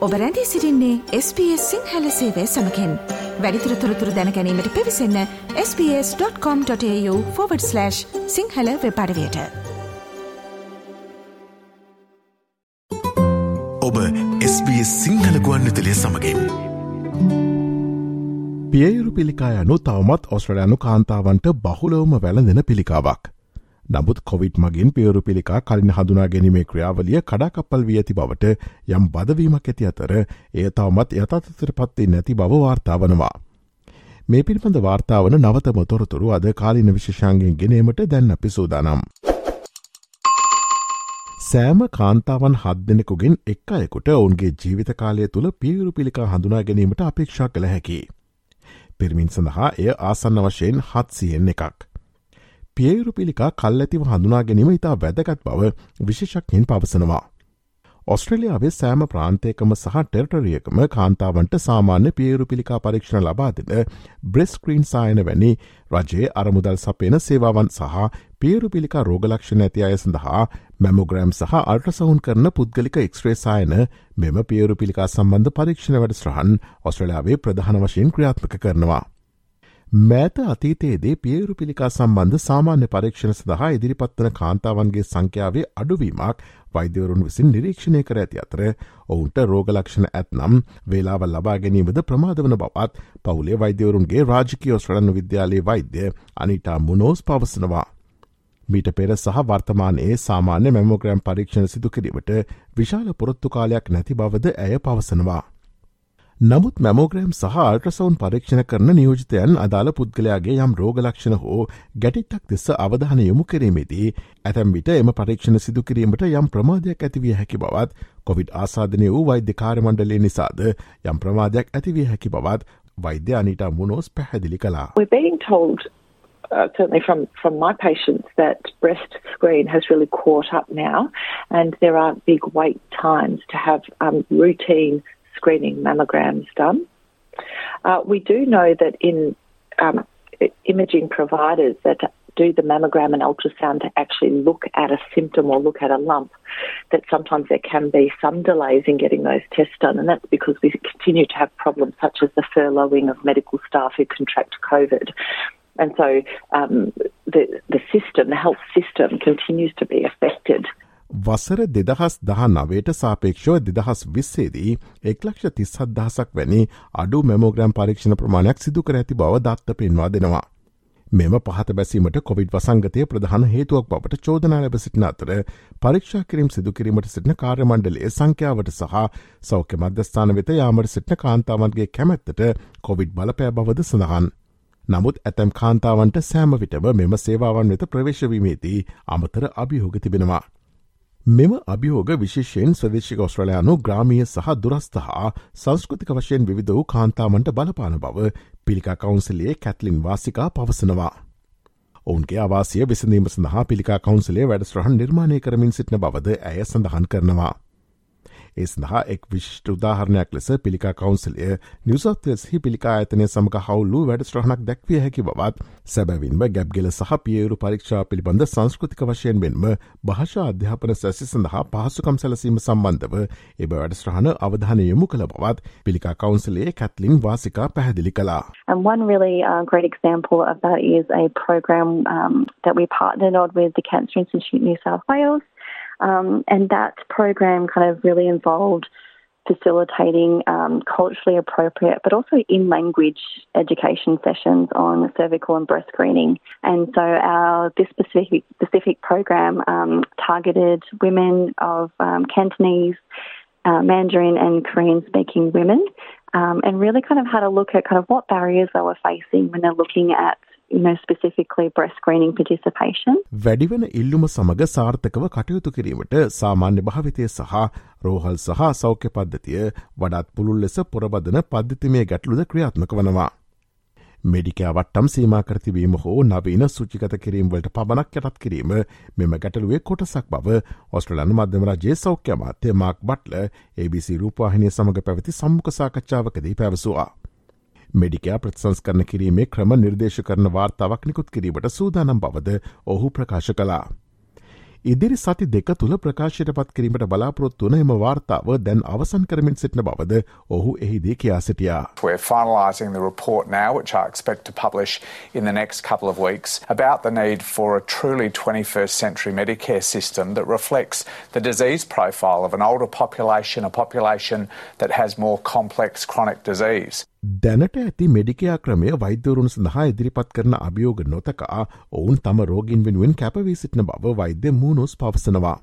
ඔබ රැඳී සිරින්නේ SBS සිංහල සේවය සමකෙන්. වැඩිතුර තොරතුර දැනැනීමට පිවිසන්න ps.com.ta/ සිංහල වෙපඩවයට ඔබ SBS සිංහල ගුවන්විතලය සමගින්. පියයුරු පිළිකා යනු තවමත් ඔස්ට්‍රලයානු කාන්තාවන්ට බහුලවම වැළඳෙන පිළිකාවක්. නමුත් කොවිට් මගින් පියවරු පිළිකා කලින් හඳුනා ගැනීමේ ක්‍රියාවලිය කඩාකප්පල් වී ඇති බවට යම් බදවීමක් ඇති අතර එය තවමත් යතතතර පත්වේ නැති බව වාර්තාාවනවා. මේ පිළිබඳ වාර්තාාවන නවතම තොරතුරු අද කාලින විශෂංගෙන් ගෙනීමට දැන්න පිසෝදානම්. සෑම කාන්තාවන් හත් දෙනෙකුගෙන් එක් අයකුට ඔවුන්ගේ ජීවිත කාලය තුළ පියවරු පිළිකා හඳුනා ගැනීමට අපේක්ෂා කළ හැකි. පිරිමින් සඳහා එය ආසන්න වශයෙන් හත්සියෙන් එකක්. පියයුරු පිළිකා කල් ඇතිව හඳුනා ගැනීම ඉතා වැදගත් බව විශේෂක්හින් පවසනවා. ඔස්ට්‍රලියාවේ සෑම ප්‍රාන්තයකම සහ ටෙරටරියකම කාන්තාවන්ට සාමාන්‍ය පියරු පිළිකා පරීක්ෂණ ලබාදෙන බ්‍රෙස්ක්‍රීන් සායන වැනි රජයේ අරමුදල් සපේන සේවාවන් සහ පියරු පිළිකා රෝගලක්ෂණ ඇති අය සඳහා මැමෝග්‍රෑම් සහ අල්ට්‍රසවුන් කරන පුද්ගලික එක්ස්ට්‍රේ සායන මෙම පියරු පිළිකා සම්බන්ධ පරීක්ෂණ වැඩ ස්්‍රහන් ඔස්ට්‍රලයාාවේ ප්‍රධාන වශයෙන් ක්‍රියාත්මක කරනවා. මෑත අතීතයේදේ පියවරු පිළිකා සම්බන්ධ සාමාන්‍ය පරීක්ෂණ සඳහා ඉදිරිපත්වන කාන්තාවන්ගේ සංඛ්‍යාවේ අඩුවීමක් වෛද්‍යවරුන් විසින් නිරීක්ෂණය කර ඇති අතර ඔවුන්ට රෝගලක්ෂණ ඇත්නම් වේලාව ලබා ගැනීමද ප්‍රමාදවන බවත් පවුලේ වෛද්‍යවරුන්ගේ රාජිකයෝ ශ්‍රණන් විද්‍යාලයේ වෛද්‍ය අනිටා මුනෝස් පවසනවා. මීට පෙර සහ වර්තමානයේ සාමාන්‍ය මැමෝග්‍රෑම් පරීක්ෂණ සිදු කිරීමට විශාල පොරොත්තු කාලයක් නැති බවද ඇය පවසනවා. නමුත් මැමෝග්‍රෑම් සහ අල්ට්‍රසවුන් පරීක්ෂණ කරන නියෝජිතයන් අදාළ පුද්ගලයාගේ යම් රෝගලක්ෂණ හෝ ගැටිත්තක් දෙස අවධාන යොමු කිරීමේදී ඇතැම් විට එම පරීක්ෂණ සිදු කිරීමට යම් ප්‍රමාධයක් ඇතිවිය හැකි බවත් කොවිඩ් ආසාධනය වූ වෛද්‍ය කාරමණ්ඩලේ නිසාද යම් ප්‍රමාධයක් ඇතිවිය හැකි බවත් වෛද්‍ය අනිට මුණෝස් පැහැදිලි කලා. Uh, certainly from, from my patients that breast screen has really caught up now and there are big wait times to have um, routine screening mammograms done. Uh, we do know that in um, imaging providers that do the mammogram and ultrasound to actually look at a symptom or look at a lump, that sometimes there can be some delays in getting those tests done, and that's because we continue to have problems such as the furloughing of medical staff who contract COVID. And so um, the, the system, the health system, continues to be affected. වසර දෙදහස් දහ නවයට සාපේක්ෂව දෙදහස් විස්සේදී එක්ලක්ෂ තිස්සත් දහසක් වැනි අඩු මෙමෝග්‍රම් පරීක්ෂණ ප්‍රමාණයක් සිදු කර ඇති බව දත්ත පෙන්වා දෙනවා. මෙම පහත බැසීමට කොවිඩ් වසංගතය ප්‍රධාන හේතුවක් බවට චෝදනා ලැබ සිටින අතර පරීක්ෂා කිරීම් සිදුකිරීමට සිටින කාර්යමණ්ඩලේ සංඛ්‍යාවට සහ සෞඛ්‍ය මධ්‍යස්ථාන වෙත යාමට සිටින කාන්තාවන්ගේ කැමැත්තට කොවිඩ් බලපෑ බවද සඳහන්. නමුත් ඇතැම් කාන්තාවන්ට සෑම විටම මෙම සේවාවන් වෙත ප්‍රවේශවීමේදී අමතර අභිහෝග තිබෙනවා. මෙම අභියෝග විශේෂයෙන් ස්වදේශික ඔස්ට්‍රලයානු ග්‍රාමිය සහ දුරස්ථ හා සංස්කෘතික වශයෙන් විධ වූ කාන්තාමන්ට බලපාන බව පිළිකා කවුන්සිලේ කැටලින් වාසිකා පවසනවා. ඔවුන්ගේ අවාසිය විසඳීම සඳහා පිළිකා කවුන්සිලේ වැඩස්ට්‍රහන් නිර්මාණය කරමින් සිටින බවද ඇය සඳහන් කරනවා. ඒ සඳහා එක් විශිෂ්ට උදාහරණයක් ලෙස පිළිකා කවන්සිලය නිවසත්වස්හි පිළිකා ඇතනය සමඟ හවුල්ලු වැඩස්ට්‍රහණක් දැක්විය හැකි බවත් සැබැවින්ම ගැබ්ගෙල සහ පියවරු පරීක්ෂා පිළිබඳ සංස්කෘතික වශයෙන් මෙන්ම භාෂා අධ්‍යාපන සැසි සඳහා පහසුකම් සැලසීම සම්බන්ධව එබ වැඩස්ට්‍රහණ අවධානය යොමු කළ බවත් පිළිකා කවන්සිලේ කැත්ලින් වාසිකා පැහැදිලි කලා. And one really uh, great example of that is a program um, that we partnered on with the Cancer Institute New South Wales Um, and that program kind of really involved facilitating um, culturally appropriate but also in language education sessions on cervical and breast screening. And so our this specific specific program um, targeted women of um, Cantonese, uh, Mandarin, and Korean speaking women, um, and really kind of had a look at kind of what barriers they were facing when they're looking at you know, specifically breast screening participation. වැඩිවන ඉල්ලුම සමඟ සාර්ථකව කටයුතු කිරීමට සාමාන්‍ය භාවිතය සහ රෝහල් සහ සෞඛ්‍ය පද්ධතිය වඩාත් පුළුල් ලෙස පොරබදන පද්ධතිමය ගැටලුද ක්‍රියාත්මක වනවා. මෙඩිකෑ වට්ටම් සීමා කරතිවීම හෝ නවීන සුචිකත කිරීම්වලට පබනක් යටත් කිරීම මෙම ගැටලුවේ කොටසක් බව ඔස්ට්‍රලන් මධ්‍යම රජයේ සෞඛ්‍ය මාත්‍ය මාක් බට්ල ABC රූපවාහිනය සමඟ පැවති සම්මුඛ සාකච්ඡාවකදී පැවසවා. මෙඩිකයා ප්‍රතිසංස්කරන කිරීමේ ක්‍රම නිර්දේශ කරන වාර්තාවක් නිකුත් කිරීමට සූදානම් බවද ඔහු ප්‍රකාශ කලා. ඉදිරි සති දෙක තුළ ප්‍රකාශයට පත් කිරීමට බලාපොරොත්තු වන එම වාර්තාව දැන් අවසන් කරමින් සිටින බවද ඔහු එහිදී කියා සිටියා. We're finalising the report now, which I expect to publish in the next couple of weeks, about the need for a truly 21st century Medicare system that reflects the disease profile of an older population, a population that has more complex chronic disease. දැනට ඇති මෙඩිකයා ක්‍රමය වෛද්‍යවරුන් සඳහා ඉදිරිපත් කරන අභියෝග නොතකා ඔවුන් තම රෝගින් වෙනුවෙන් කැපවී සිටින බව වෛද්‍ය මූනුස් පවසනවා.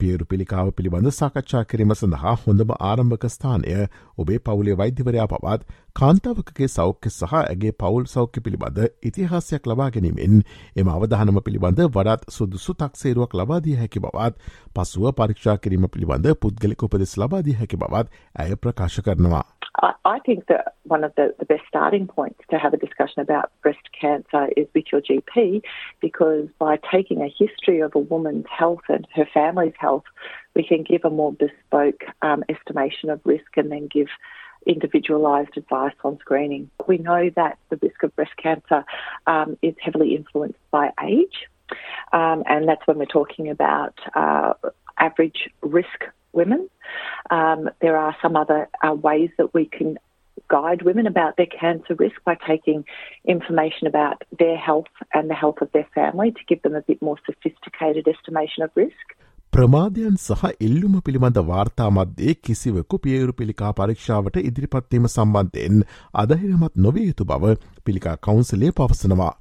පියරු පිළිකාව පිළිබඳ සාකච්ඡා කිරීම සඳහා හොඳම ආරම්භක ස්ථානය ඔබේ පවුලේ වෛද්‍යවරයා පවත් කාන්තාවකගේ සෞඛ්‍ය සහ ඇගේ පවුල් සෞඛ්‍ය පිළිබඳ ඉතිහාසයක් ලබා ගැනීමෙන් එම අවධානම පිළිබඳ වඩත් සුදුසු තක්සේරුවක් ලබාදිය හැකි බවත් පසුව පරීක්ෂා කිරීම පිළිබඳ පුද්ගලික උපදෙස් ලබාදිය හැකි බවත් ඇය ප්‍රකාශ කරනවා. I, think that one of the, the best starting points to have a discussion about breast cancer is with your GP because by taking a history of a woman's health and her family's health, we can give a more bespoke um, estimation of risk and then give individualised advice on screening. We know that the risk of breast cancer um, is heavily influenced by age, um, and that's when we're talking about uh, average risk women. Um, there are some other uh, ways that we can guide women about their cancer risk by taking information about their health and the health of their family to give them a bit more sophisticated estimation of risk. ප්‍රමාදයන් සහ එල්ලුම පිළිබඳ වාර්තා මධ්‍යයේ කිසිවකු පියවරු පිළිකා පරීක්ෂාවට ඉදිරිපත්වීම සම්බන්ධයෙන් අදහිරමත් නොවිය යුතු බව පිළිකා කවුන්සලේ පවසනවා.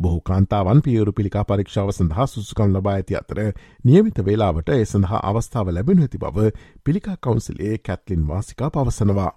බොහෝ කාන්තාවන් පියවරු පිළිකා පරීක්ෂාව සඳහා සුසුකම් ලබා ඇති අතර නියමිත වේලාවට ඒ සඳහා අවස්ථාව ලැබෙන ඇති බව පිළිකා කවුන්සිලේ කැත්ලින් වාසිකා පවසනවා.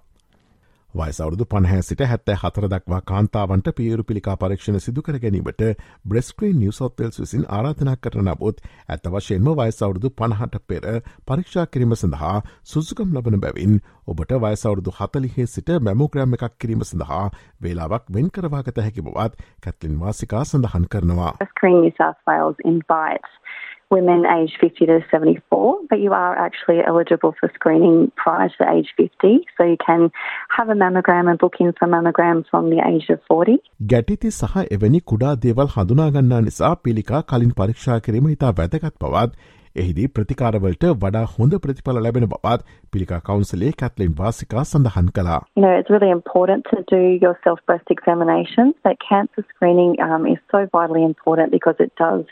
වයිසවුදු පණහැ සිට හැත්තෑ හතර දක්වා කාන්තාවන්ට පියරු පිළිකා පරීක්ෂණ සිදුකර ගැනීමට බ්‍රෙස්ක්‍රීන් නිවසොත්වල්ස් විසින් ආරාධනා කරන නබොත් ඇත වශයෙන්ම වයිසවුරුදු පණහට පෙර පරීක්ෂා කිරීම සඳහා සුසුකම් ලබන බැවින් ඔබට වයසවුරුදු හතලිහේ සිට මැමෝග්‍රෑම් එකක් කිරීම සඳහා වේලාවක් වෙන් කරවාගත හැකි බවත් කැත්ලින් වාසිකා සඳහන් කරනවා. women aged 50 to 74, but you are actually eligible for screening prior to age 50. So you can have a mammogram and book in for mammogram from the age of 40. ගැටිති සහ එවැනි කුඩා දේවල් හඳුනාගන්නා නිසා පිළිකා කලින් පරීක්ෂා කිරීම ඉතා වැදගත් බවත් එහිදී ප්‍රතිකාරවලට වඩා හොඳ ප්‍රතිඵල ලැබෙන බවත් පිළිකා කවුන්සලේ කැත්ලින් වාසිකා සඳහන් කළා. You know, it's really important to do your self-breast examinations, but cancer screening um, is so vitally important because it does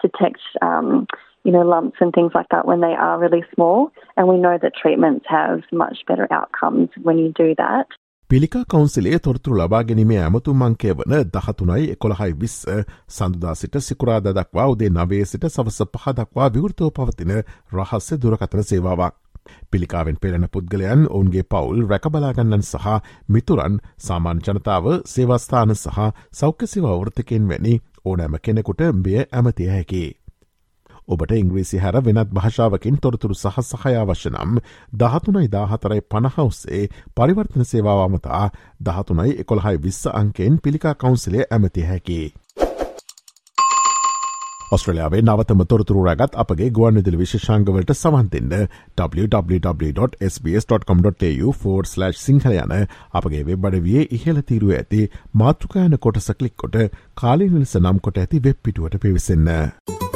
detect um, you know lumps and things like that when they are really small and we know that treatments have much better outcomes when you do that පිළිකා කවන්සිලේ තොරතුරු ලබා ගැනීමේ ඇමතුමංකය වන දහතුනයි එකොළහයි විස්ස සඳුදා සිට සිකුරාද දක්වා උදේ නවේ සිට සවස පහ දක්වා විවෘතව පවතින රහස්‍ය දුරකතන සේවාවක්. පිළිකාවෙන් පෙරෙන පුද්ගලයන් ඔවුන්ගේ පවුල් රැකබලාගන්නන් සහ මිතුරන් සාමාන්‍ය ජනතාව සේවස්ථාන සහ සෞඛ්‍ය සිවවෘතකෙන් වැනි ඕනෑම කෙනෙකුට මෙය ඇමතිය හැකි. ඔබට ඉංග්‍රීසි හැර වෙනත් භාෂාවකින් තොරතුරු සහ සහයාවශ්‍ය නම් දහතුනයි දාහතරයි පණහවස්සේ පරිවර්තන සේවාවමතා දහතුනයි එකොළහයි විස්ස අංකෙන් පිළිකා කවුන්සිලේ ඇමති හැකි. ඔස්ට්‍රලයාාවේ නවතම තොරතුරු රැගත් අපගේ ගුවන්විදිලි විශෂංගවලට සවන්තින්න www.sbs.com.tu4/ සිංහල යන අපගේ වෙබ්බඩ විය ඉහල තීරුව ඇති මාතෘකායන කොටස කලික්කොට කාලිනිලස නම් කොට ඇති වෙබ් පිටුවට පිවිසන්න.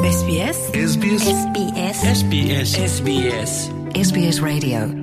SBS SBS SBS SBS SBS SBS Radio